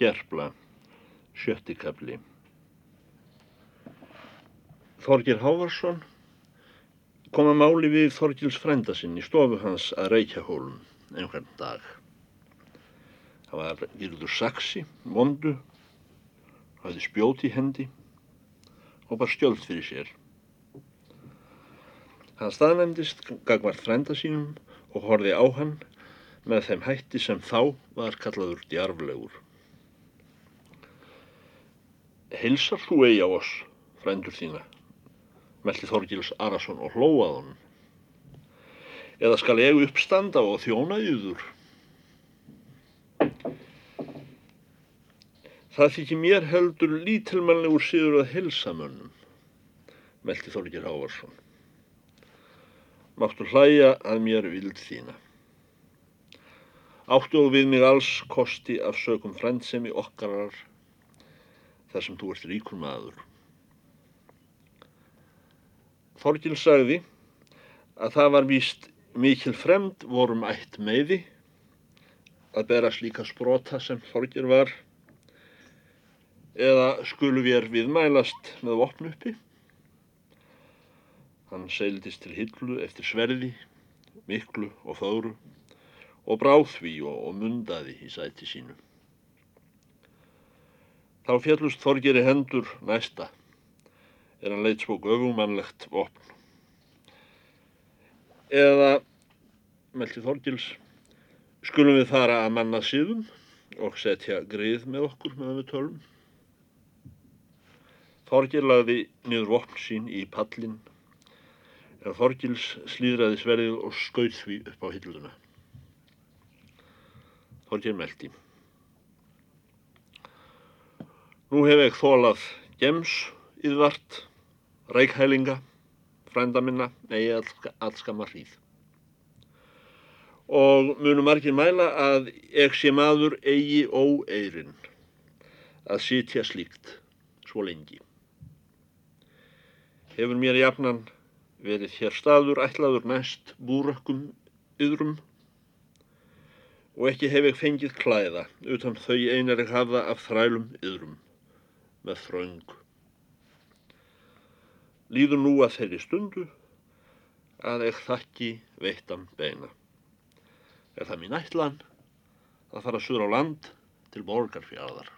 Gerpla, sjötti kapli. Þorgir Hávarsson kom að máli við Þorgils frænda sinn í stofu hans að Reykjahólum einhvern dag. Það var virður saksi, vondu, hafði spjót í hendi og bara stjöld fyrir sér. Hann staðnæmdist gagvart frænda sínum og horfi á hann með þeim hætti sem þá var kallaður djarflegur. Hilsar þú eigi á oss, frændur þína, meldi Þorgils Arason og hlóað honum. Eða skal ég uppstanda og þjóna yður? Það þykir mér heldur lítilmannlegur síður að hilsa mönnum, meldi Þorgil Hávarsson. Máttu hlæja að mér vild þína. Áttu og við mig alls kosti af sögum frændsemi okkarar þar sem þú ert ríkur maður. Þorgil sagði að það var víst mikil fremd vorum ætt meiði að bera slíka sprota sem Þorgil var eða skulu við viðmælast með vopn uppi. Hann seildist til hillu eftir sverði, miklu og þóru og bráð því og, og mundaði í sæti sínu. Þá fjallust Þorgeri hendur næsta, er hann leitt svo göfumannlegt vopn. Eða, meldi Þorgils, skulum við fara að manna síðum og setja grið með okkur meðan við tölum. Þorgir lagði niður vopn sín í pallin, en Þorgils slíðraði sverðið og skauð því upp á hilluna. Þorgir meldi. Nú hef ég þólað gems yðvart, reikhælinga, frænda minna, eigi allskama hríð. Og munum margir mæla að ég sé maður eigi óeirinn að sitja slíkt svo lengi. Hefur mér jafnan verið hér staður ætlaður næst búrökkum yðrum og ekki hef ég fengið klæða utan þau einar ég hafa af þrælum yðrum með þraung. Líður nú að þeirri stundu að ég þakki veittan beina. Er það mín ætlan að fara suður á land til borgarfjörðar.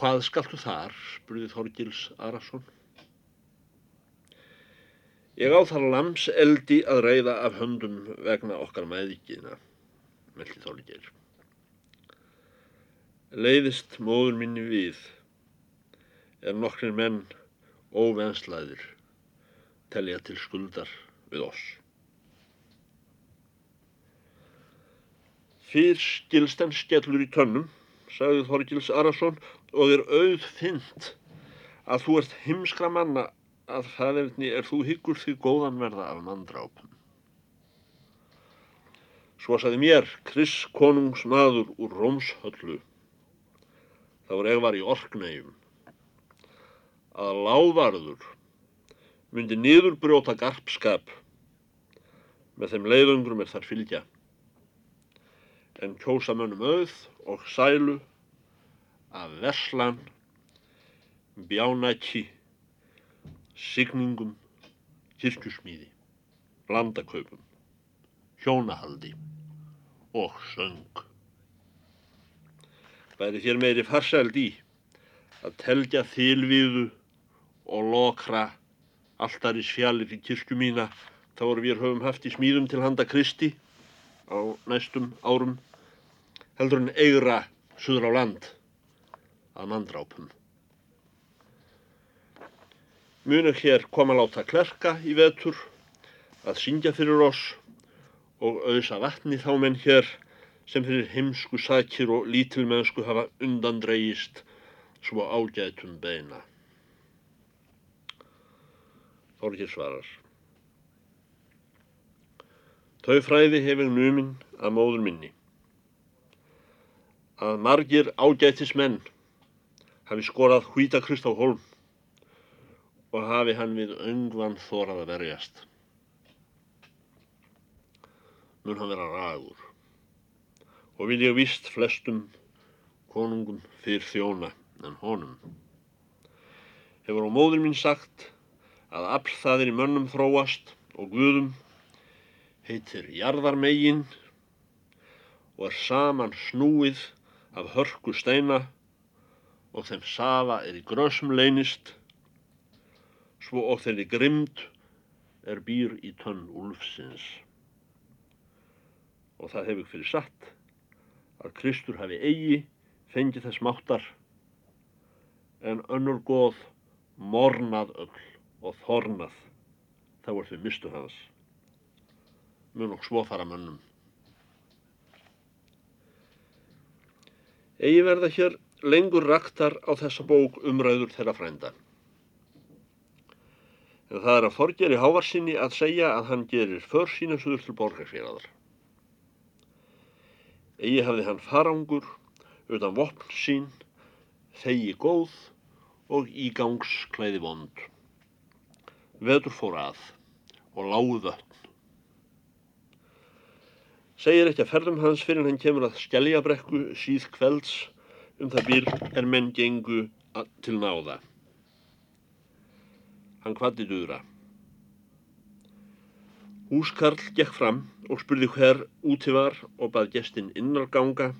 Hvað skaltu þar, spurði Þorgils Arason. Ég á þar lamseldi að reyða af höndum vegna okkar mæðikina, meldi Þorgils leiðist móður minni við er nokkrir menn óvenslaðir telja til skuldar við oss. Fyrr skilsten skellur í tönnum, sagði Þorgils Arason, og er auð fint að þú ert himskra manna að það er þú hyggur því góðan verða af manndrápum. Svo sagði mér, Kris konungs maður úr Rómshöllu, þá er ég var í orknegjum að lávarður myndi niður brjóta garpskap. Með þeim leiðungrum er þar fylgja. En kjósa mönnum auð og sælu af verslan bjánæki signingum kirkjusmíði blandakaupum hjónahaldi og söng væri þér meiri farsæld í að telja þylviðu og lokra alltaris fjallir í kirkju mína þá voru við höfum haft í smíðum til handa Kristi á næstum árum heldur en eigra suður á land að manndrápum. Munu hér koma láta klerka í vetur að syngja fyrir oss og auðsa vatni þá menn hér sem fyrir heimsku sakir og lítilmennsku hafa undandreigist svo ágætum beina. Þorgir svarar. Þau fræði hefur numinn að móður minni. Að margir ágætis menn hafi skorað hvítakrist á holm og hafi hann við öngvan þórað að verjast. Mun hann vera ragur og vil ég vist flestum konungum fyrir þjóna en honum. Hefur á móður mín sagt að afl það er í mönnum þróast og guðum heitir jarðarmegin og er saman snúið af hörku steina og þeim safa er í grösum leynist svo og þeirri grimd er býr í tönn úlfsins. Og það hefur fyrir satt að Kristur hafi eigi fengið þess máttar. En önnur góð mornað öll og þornað þá er þau mistu hans. Mun og svo fara mönnum. Egi verða hér lengur raktar á þessa bók umræður þeirra frænda. En það er að forgeri hávarsinni að segja að hann gerir för sína suður til borgarsfélagar Egi hafði hann farangur utan vopn sín þegi góð og ígangsklæði vond. Vetur fór að og lágu vötn. Segir ekki að ferðum hans fyrir hann kemur að skellja-brekku síð kvelds um það býr er menn gengu til náða. Hann kvatti duðra. Húskarl gekk fram og spurði hver úti var og bað gestinn innarganga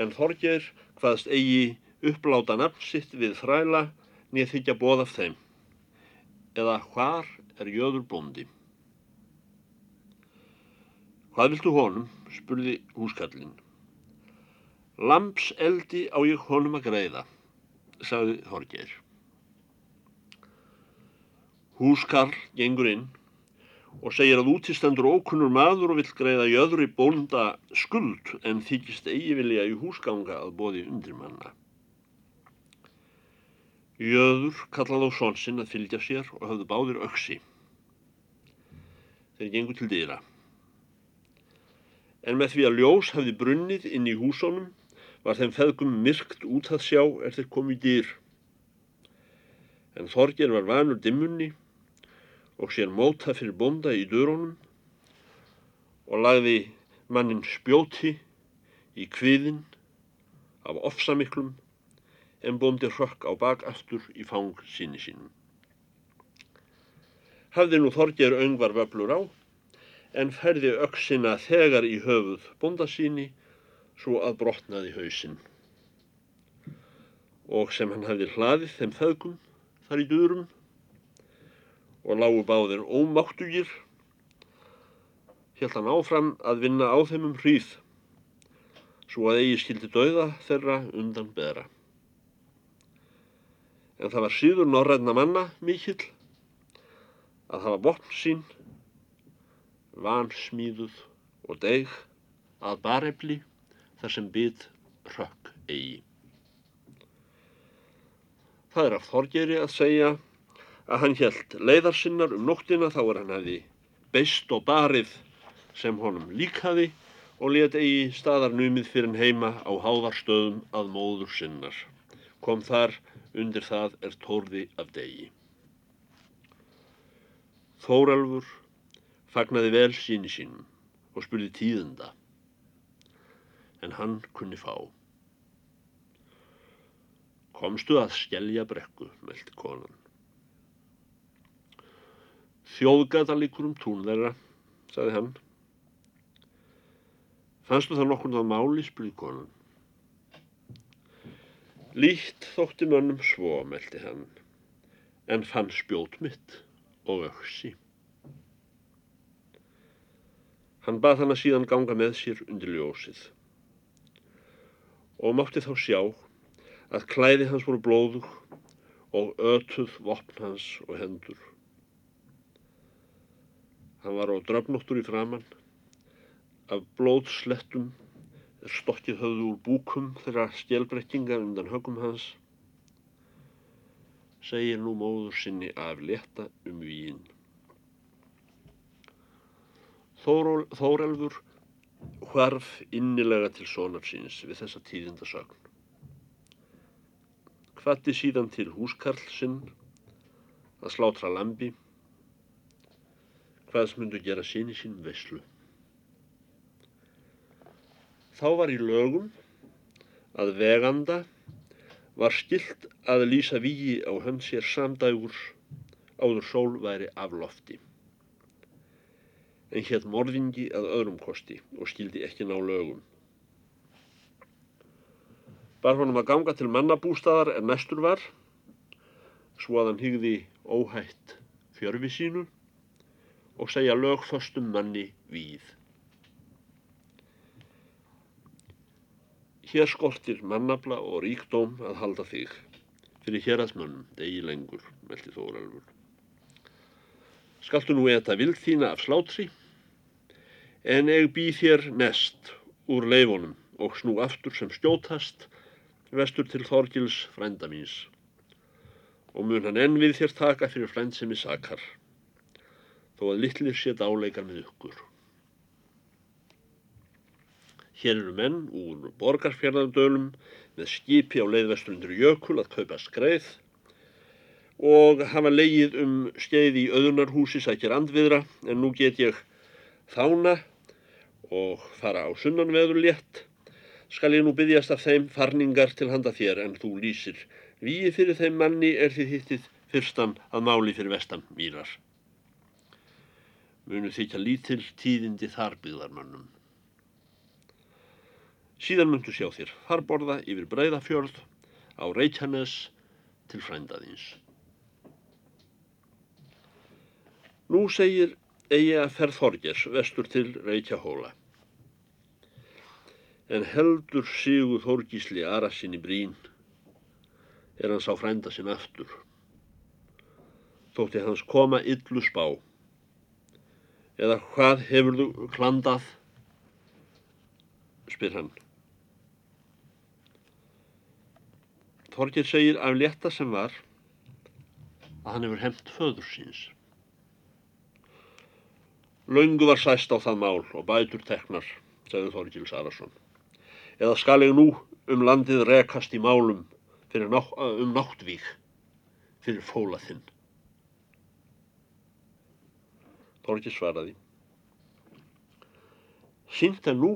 en Þorger hvaðst eigi uppláta nafn sitt við þræla nýð þykja bóð af þeim. Eða hvar er jöður bóndi? Hvað viltu honum? spurði húskallin Lamps eldi á ég honum að greiða sagði Þorger Húskarl gengur inn og segir að útistendur ókunnur maður og vill greiða jöðri bónda skuld en þykist eigi vilja í húsganga að bóði undir manna. Jöður kallað á svonsinn að fylgja sér og hafðu báðir öksi. Þeir gengur til dýra. En með því að ljós hafði brunnið inn í húsónum var þeim feðgum myrkt út að sjá er þeir komið dýr. En Þorger var vanur dimmunni og sér móta fyrir bonda í dörunum og lagði mannin spjóti í kviðin af ofsamiklum en bondi hrökk á bakaftur í fang síni sínum. Hafði nú Þorger öngvar vöblur á en færði öksina þegar í höfuð bonda síni svo að brotnaði hausinn. Og sem hann hafði hlaðið þeim þaukum þar í durum og lágu báðir ómáttugir, held hann áfram að vinna á þeim um hríð, svo að eigi skildi dauða þeirra undan beðra. En það var síður norræðna manna mikill að hafa botn sín, vansmíðuð og deg að barefli þar sem bytt rökk eigi. Það er af þorgeri að segja að hann helt leiðarsinnar um nóttina þá er hann hefði beist og barið sem honum líkaði og let eigi staðarnumið fyrir heima á háðarstöðum að móður sinnar. Kom þar undir það er tórði af degi. Þóralfur fagnaði vel síni sínum og spurði tíðenda, en hann kunni fá. Komstu að skellja brekku, meldi konan. Þjóðgata líkur um tún þeirra, sagði hann. Fannstu það nokkurn á máli, spurði konan. Lít þótti mönnum svo, meldi hann, en fann spjót mitt og öksi. Hann bað hann að síðan ganga með sér undir ljósið og mátti þá sjá að klæði hans voru blóðug og ötuð vopn hans og hendur. Hann var á drafnóttur í framann. Af blóðslettum stokkið höfðu úr búkum þeirra stjelbrekkinga undan högum hans. Segir nú móður sinni af leta um víin. Þórelfur hvarf innilega til sonar síns við þessa tíðindasögn. Hvati síðan til húskarl sinn að slátra lambi hvaðs myndu gera síni sín veslu. Þá var í lögum að veganda var skilt að lýsa vígi á hönd sér samdægur áður sól væri af lofti. En hétt morðingi að öðrum kosti og skildi ekki ná lögum. Bar honum að ganga til mannabústaðar en mestur var, svo að hann hygði óhætt fjörfi sínu og segja lögföstum manni víð. Hér skortir mannabla og ríkdóm að halda þig, fyrir hérastmönnum degi lengur, meldi Þóralfur. Skaltu nú etta vild þína af slátri, en eg býð þér mest úr leifonum og snú aftur sem skjótast vestur til Þorgils frænda míns og mun hann enn við þér taka fyrir frænd sem er sakar þó að litlir sé dáleikar með ykkur. Hér eru menn úr borgarfjörðardölum með skipi á leiðvesturundur jökul að kaupa skreið og hafa leigið um skeið í öðunarhúsi sækir andviðra en nú get ég þána og fara á sunnanveður létt skal ég nú byggjast af þeim farningar til handa þér en þú lýsir. Víi fyrir þeim manni er þið hittið fyrstan að máli fyrir vestan mýrar. Munu þykja lítil tíðindi þar byggðarmönnum. Síðan myndu sjá þér farborða yfir breyðafjörð á Reykjanes til frændaðins. Nú segir eigi að ferð Þorgers vestur til Reykjahóla en heldur Sigur Þórgísli Arasin í brín er hans á frænda sinn aftur. Þótti hans koma illu spá. Eða hvað hefur þú klandað? spyr hann. Þorgir segir af leta sem var að hann hefur hemt föður síns. Laungu var sæst á það mál og bætur teknar, segði Þorgils Arason eða skal ég nú um landið rekast í málum ná, um náttvík fyrir fóla þinn. Þorgir svaraði. Sýnt en nú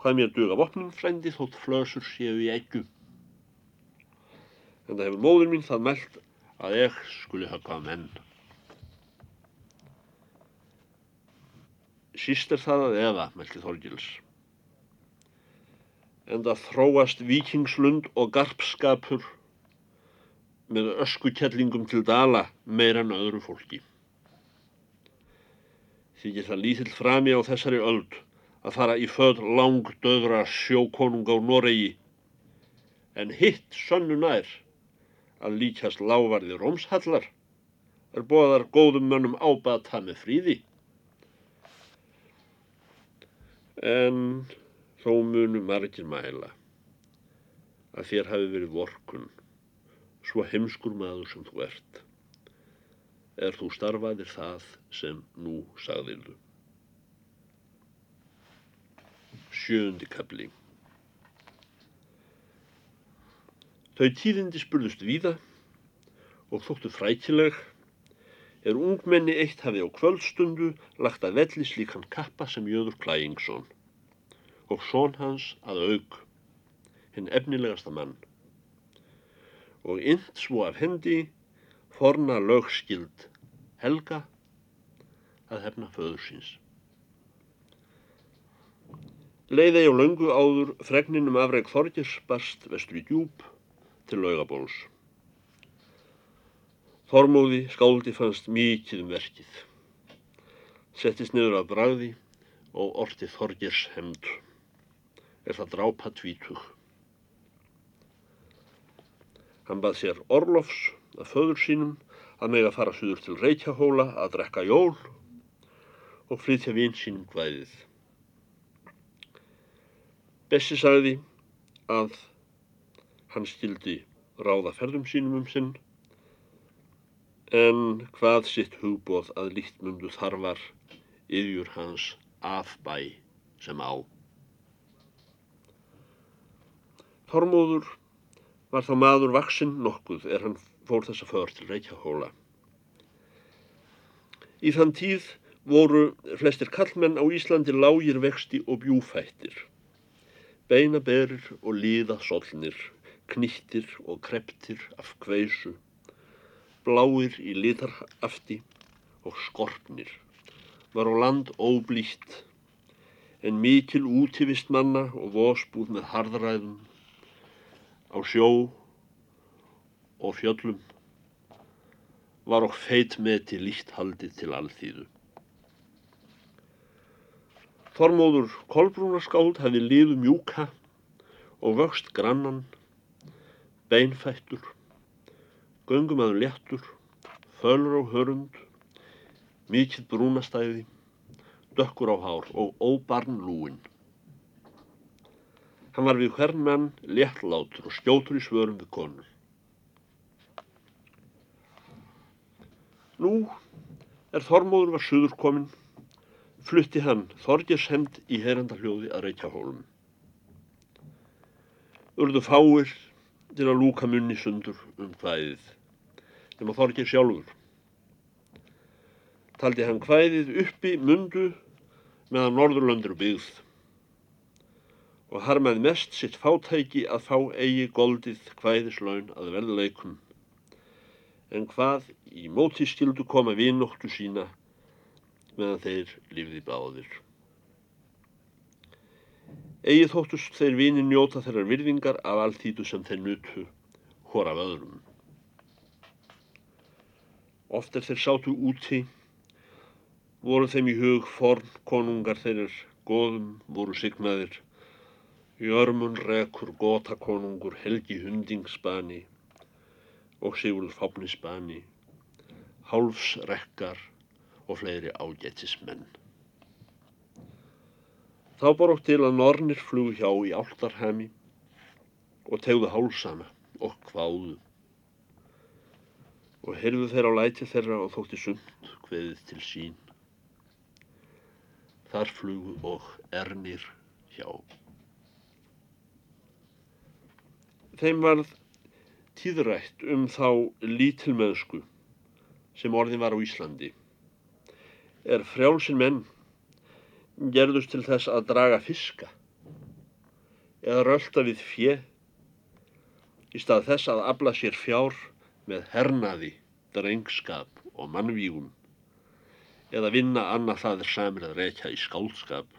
hvað mér duga vopnum frændi þótt flösur séu í eggu. En það hefur móður mín það meld að ég skuli haka menn. Síst er það að eða, meldi Þorgils en það þróast vikingslund og garpskapur með öskukellingum til dala meira en öðru fólki. Þykir það lítill frami á þessari öld að fara í född langdöðra sjókonung á Noregi en hitt sönnu nær að líkast lávarði rómshallar er bóðar góðum mönnum ábata með fríði. En Þó munu margir mæla að þér hafi verið vorkun, svo heimskur maður sem þú ert, er þú starfaðir það sem nú sagðildu. Sjöundi kapli Þau tíðindi spurðust víða og þóttu frækileg er ungmenni eitt hafi á kvöldstundu lagt að velli slíkan kappa sem Jöður Klæingsson og són hans að auk, hinn efnilegasta mann. Og ynd svo af hendi forna lögskild Helga að hefna föður síns. Leiði á löngu áður fregninum afreg Þorgers barst vestur í djúb til laugabóls. Þormóði skáldi fannst mikið um verkið. Settist niður af bragði og orti Þorgers hemd er það drápa tvítug. Hann bað sér Orlofs að föður sínum að meg að fara suður til Reykjahóla að drekka jól og flytja vinn sínum gvæðið. Bessi sagði að hann skildi ráða ferðum sínum um sinn en hvað sitt hugbóð að lítmundu þarfar yfjur hans afbæ sem á. Þormóður var þá maður vaksinn nokkuð er hann fór þessa för til Reykjahóla. Í þann tíð voru flestir kallmenn á Íslandi lágir vexti og bjúfættir. beinaberir og líða solnir, knýttir og kreptir af kveisu, bláir í litarafti og skorpnir, var á land óblítt, en mikil útivist manna og vosbúð með harðræðum, á sjó og fjöllum, var okk feit meti líkt haldið til alþýðu. Þormóður Kolbrúnarskáld hefði liðu mjúka og vöxt grannan, beinfættur, göngumæður léttur, fölur á hörund, mikill brúnastæði, dökkur á hár og óbarn lúin. Hann var við hvern menn léttlátur og skjótur í svörum við konur. Nú er Þormóður var suður kominn flutti hann Þorgershemd í heyrandaljóði að Reykjahólum. Urðu fáir til að lúka munni sundur um hvæðið, nema Þorger sjálfur. Taldi hann hvæðið uppi mundu meðan Norðurlöndur byggð og harmaði mest sitt fátæki að fá eigi goldið hvæðislaun að verðleikum en hvað í móti skildu koma vinnóttu sína meðan þeir lífði báðir. Egið þóttust þeir vini njóta þeirrar virðingar af allþýtu sem þeir nutu hór af öðrum. Oft er þeir sátu úti, voru þeim í hug forn konungar þeirrir góðum voru signaðir, Jörmun rekur góta konungur Helgi Hundingsbani og Sigurð Fáfnisbani, Hálfsrekkar og fleiri ágættismenn. Þá borótt til að nornir flugu hjá í áltarhemi og tegðu hálsana og hváðu og heyrðu þeirra á læti þeirra og þótti sund hveðið til sín. Þar flugu og ernir hjá. Þeim varð tíðrætt um þá lítilmeðsku sem orðin var á Íslandi er frjálsin menn gerðust til þess að draga fiska eða rölda við fjö í stað þess að abla sér fjár með hernaði, drengskap og mannvígum eða vinna annað það er samir að rekja í skálskap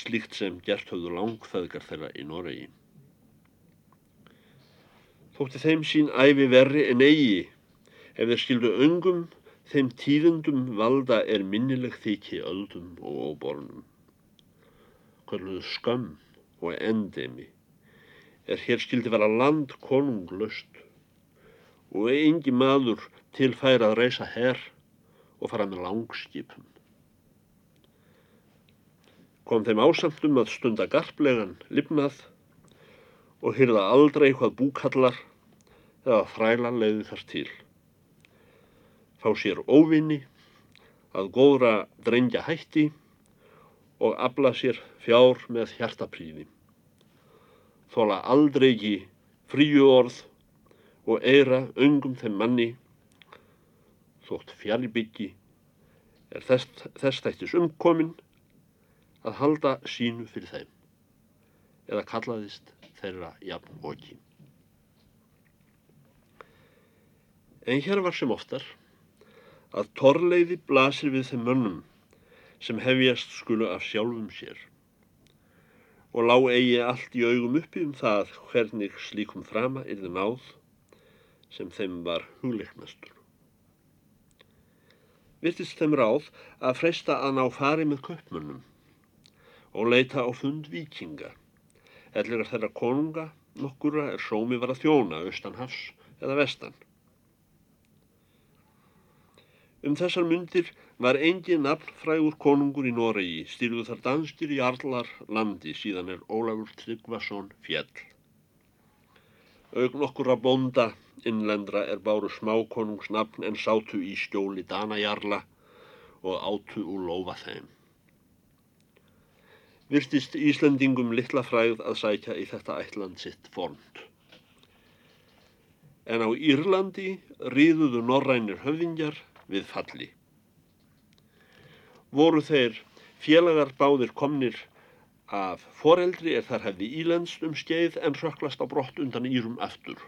slíkt sem gert höfðu langþöðgar þeirra í Noregi. Þótti þeim sín æfi verri en eigi ef þeir skildu öngum Þeim tíðundum valda er minnileg þykji öldum og óbornum. Hverluðu skömm og endemi er hér skildi vera land konunglöst og engi maður tilfæra að reysa herr og fara með langskipum. Kom þeim ásamtum að stunda garplegan lifnað og hyrða aldrei hvað búkallar eða þræla leiði þar til fá sér óvinni, að góðra drengja hætti og abla sér fjár með hjartapríði. Þóla aldrei ekki fríu orð og eira öngum þeim manni, þótt fjallbyggi er þess, þess þættis umkomin að halda sínu fyrir þeim eða kallaðist þeirra jafn oki. En hér var sem oftar að torleiði blasir við þeim mönnum sem hefjast skulu af sjálfum sér og lág eigi allt í augum uppi um það hvernig slíkum frama yrði náð sem þeim var hugleiknastur. Virtist þeim ráð að freysta að ná fari með köpmönnum og leita á fund vikinga, ellir þeirra konunga nokkura er sómi var að þjóna austan hafs eða vestan. Um þessar myndir var engin nafnfrægur konungur í Noregi, stýrðu þar danskir í Arlar landi, síðan er Ólafur Tryggvason fjell. Augn okkur að bonda innlendra er báru smákonungsnafn en sátu í skjóli Danajarla og átu úr lofa þeim. Virtist Íslandingum litla fræð að sækja í þetta ætland sitt fornd. En á Írlandi ríðuðu norrænir höfðingjar við falli. Voru þeir félagar báðir komnir af foreldri er þar hefði ílenst um skeið en röklast á brott undan írum aftur.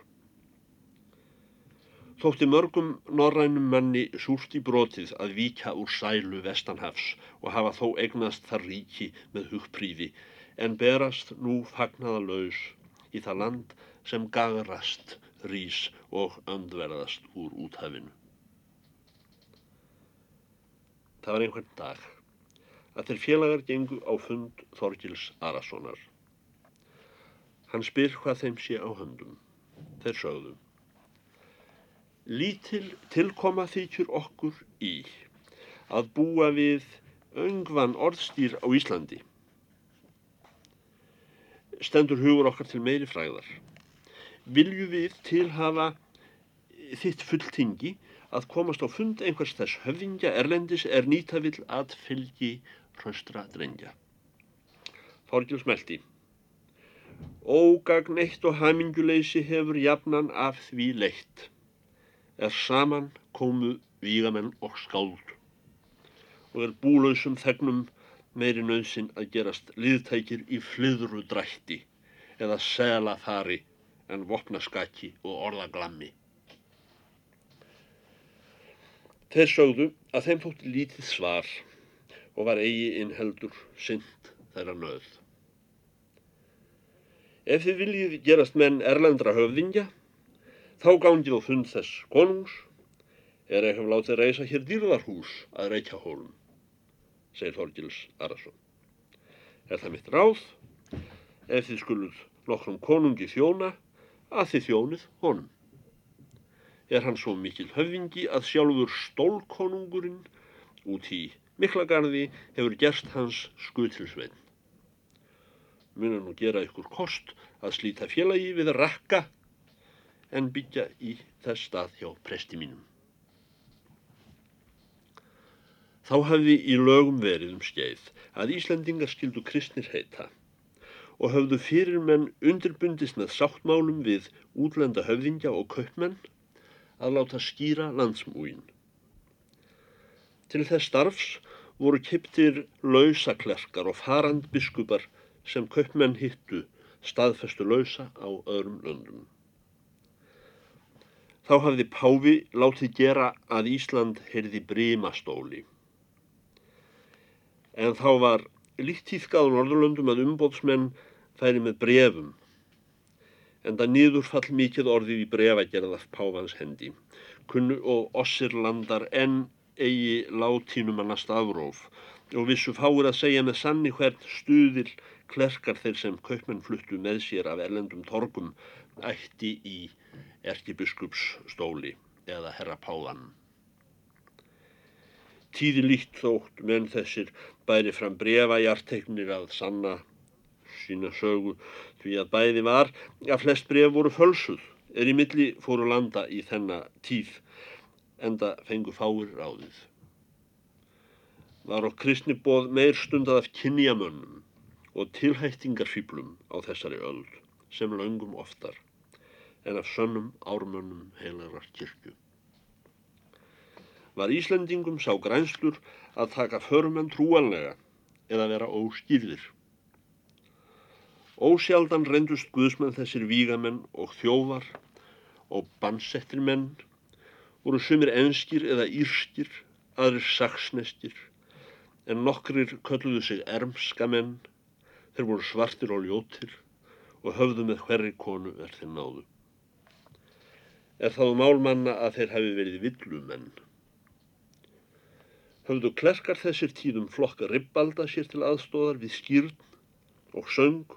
Þótti mörgum norrænum manni súrt í brotið að víkja úr sælu vestanhafs og hafa þó eignast þar ríki með hugpríði en berast nú fagnaða laus í það land sem gagrast, rís og öndverðast úr úthafinu. Það var einhvern dag að þeir félagar gengu á fund Þorgils Arasonar. Hann spyr hvað þeim sé á höndum. Þeir sögðu. Lítil tilkoma þykjur okkur í að búa við öngvan orðstýr á Íslandi. Stendur hugur okkar til meiri fræðar. Vilju við tilhafa þitt fulltingi að komast á fund einhvers þess höfðingja erlendis er nýta vill að fylgi hraustra drengja. Þorgil smelti. Ógagn eitt og haminguleysi hefur jafnan af því leitt. Er saman komu vígamenn og skáld og er búlausum þegnum meiri nöðsin að gerast liðtækir í flyðru drætti eða sela þari en vopnaskaki og orðaglammi. Þeir sögðu að þeim þótti lítið svar og var eigi inn heldur synd þeirra nöð. Ef þið viljið gerast menn erlendra höfðingja, þá gangið á fund þess konungs, er ekki látið reysa hér dýrðarhús að reykja hólum, segir Þorgils Arason. Er það mitt ráð, ef þið skuluð nokkrum konungi þjóna, að þið þjónið honum. Er hann svo mikil höfðingi að sjálfur stólkonungurinn út í Miklagarði hefur gerst hans skutilsveinn. Munum nú gera ykkur kost að slíta félagi við rakka en byggja í þess stað hjá presti mínum. Þá hafði í lögum verið um skeið að Íslandingar skildu kristnir heita og hafðu fyrir menn undirbundist með sáttmálum við útlenda höfðingja og kaupmenn að láta skýra landsmúin. Til þess starfs voru kiptir lausaklerkar og farandbiskupar sem kaupmenn hittu staðfestu lausa á öðrum löndum. Þá hafði Páfi látið gera að Ísland heyrði brímastóli. En þá var líkt tíðkað á Norðurlöndum að umbótsmenn færi með brefum. En það nýðurfall mikið orðið í brefagerðað Páfans hendi. Kunnu og ossirlandar enn eigi látínum að nasta afróf og vissu fáir að segja með sanni hvern stuðil klerkar þeir sem kaupmenn fluttu með sér af erlendum torgum ætti í erkibiskupsstóli eða herrapáðan. Tíði líkt þótt menn þessir bæri fram brefajarteknir að sanna sína sögu því að bæði var að flest bref voru fölsuð er í milli fóru landa í þenna tíð enda fengu fáir ráðið. Var á kristni bóð meir stundað af kynjamönnum og tilhættingarfýblum á þessari öld sem laungum oftar en af sönnum ármönnum heilarar kirkju. Var Íslandingum sá grænslur að taka förmenn trúanlega eða vera óskýrðir. Ósjaldan reyndust guðsmenn þessir vígamenn og þjóvar og bannsettir menn voru sumir enskir eða írskir, aðrir saksnestir, en nokkrir kölluðu sig ermskamenn, þeir voru svartir og ljótir og höfðu með hverri konu er þeir náðu. Er þá málmanna að þeir hafi verið villumenn. Höfðu klerkar þessir tíðum flokka ribbalda sér til aðstóðar við skýrn og söng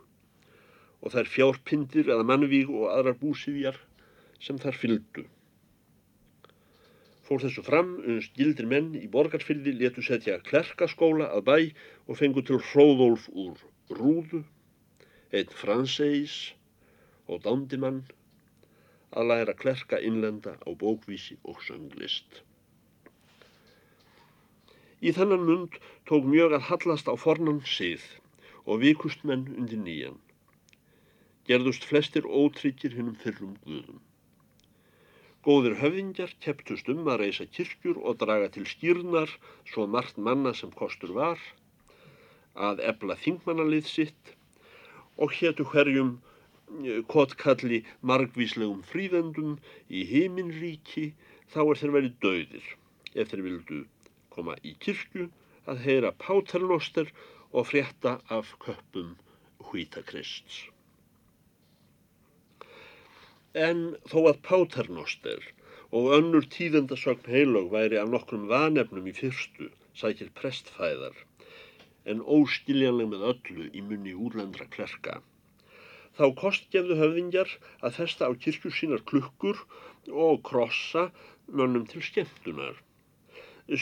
og þær fjárpindir eða mannvíg og aðrar búsifjar sem þar fylgdu. Fór þessu fram unst gildir menn í borgarfyrði letu setja klerkaskóla að bæ og fengu til hróðólf úr rúðu, einn franseis og dándimann að læra klerka innlenda á bókvísi og sönglist. Í þennan mund tók mjög að hallast á fornan sið og vikust menn undir nýjan. Gerðust flestir ótryggir hinnum fyrrum guðum. Góðir höfðingjar kepptust um að reysa kirkjur og draga til skýrnar svo margt manna sem kostur var, að ebla þingmannalið sitt og hétu hverjum kottkalli margvíslegum fríðendum í heiminríki þá er þeir verið döðir ef þeir vildu koma í kirkju að heyra páternoster og frétta af köpum hvítakrists. En þó að páternoster og önnur tíðendasögn heilög væri af nokkrum vanefnum í fyrstu, sækir prestfæðar, en óskiljanleg með öllu í munni úrlendra klerka. Þá kostgefðu höfðingjar að festa á kirkju sínar klukkur og krossa mönnum til skemmtunar.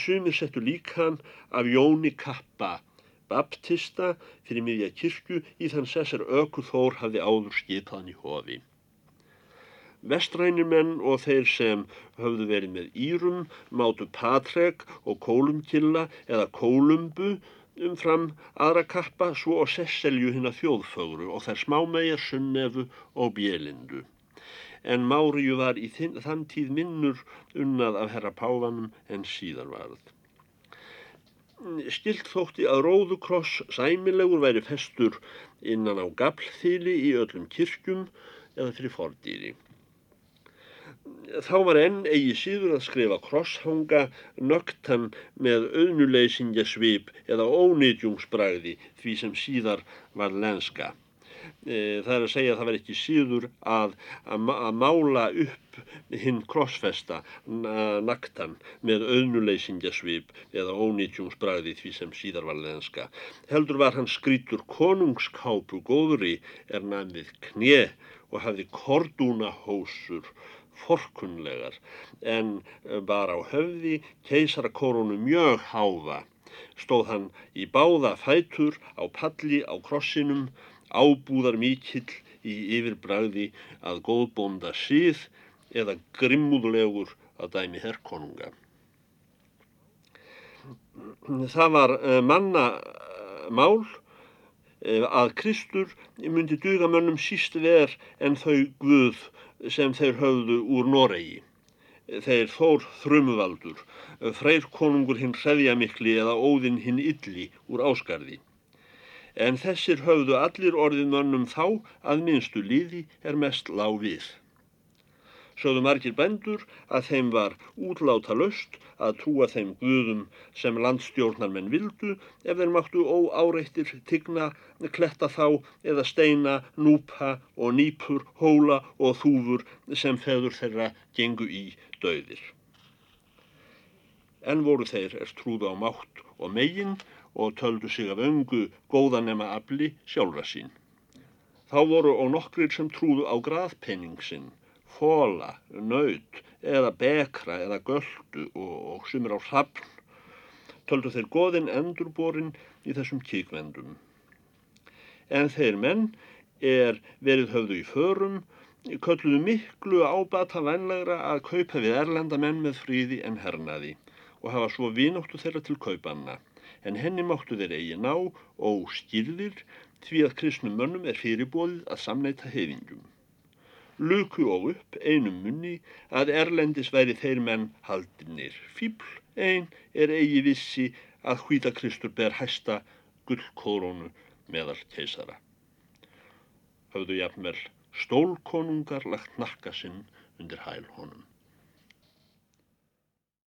Sumir settu líkan af Jóni Kappa, baptista fyrir miðja kirkju í þann sessar öku þór hafði áður skipaðan í hofi. Vestrænir menn og þeir sem höfðu verið með Írum mátu Patrek og Kólumkilla eða Kólumbu umfram aðra kappa svo og Sesselju hinn að þjóðfögru og þær smámegar Sunnefu og Bjelindu. En Máriu var í þann tíð minnur unnað af herra Páfanum en síðar varð. Stilt þótti að róðukross sæmilegur væri festur innan á gablþýli í öllum kirkjum eða fyrir fordýri þá var enn eigi síður að skrifa krosshanga nögtan með auðnuleysingja svip eða ónýtjungsbræði því sem síðar var lenska. E, það er að segja að það var ekki síður að, að, að mála upp hinn krossfesta naktan með auðnuleysingja svip eða ónýtjungsbræði því sem síðar var lenska. Heldur var hann skrítur konungskápu góðri er næmið knje og hafði kordúnahósur forkunlegar en var á höfði keisarakorunu mjög háða. Stóð hann í báða fætur á palli á krossinum, ábúðar mikill í yfirbræði að góðbónda síð eða grimmúðlegur að dæmi herrkonunga. Það var eh, manna eh, mál eh, að Kristur myndi duga mönnum síst ver en þau Guð sem þeir höfðu úr Noregi. Þeir þór þrumuvaldur, freyr konungur hinn hreðja mikli eða óðinn hinn illi úr áskarði. En þessir höfðu allir orðin mönnum þá að minnstu líði er mest lág við. Sögðu margir bændur að þeim var útláta löst að trúa þeim guðum sem landstjórnarmenn vildu ef þeir máttu óáreittir tigna, kletta þá eða steina, núpa og nýpur, hóla og þúfur sem feður þeirra gengu í döðir. En voru þeir er trúðu á mátt og megin og töldu sig af öngu góðanema afli sjálfra sín. Þá voru og nokkrir sem trúðu á graðpenning sinn fóla, naut eða bekra eða göldu og, og sumir á hrafn töldu þeir goðin endurborin í þessum kíkvendum. En þeir menn er verið höfðu í förum, kölluðu miklu ábata vennlegra að kaupa við erlenda menn með fríði en hernaði og hafa svo vinóttu þeirra til kaupanna, en henni máttu þeir eigi ná og skýrðir því að kristnum mönnum er fyrirbóðið að samneita hefingjum luku og upp einum munni að erlendis væri þeir menn haldinir. Fíbl einn er eigi vissi að hvítakristur ber hæsta gullkórónu meðal keisara. Hafðu jafnvel stólkonungar lagt nakka sinn undir hæl honum.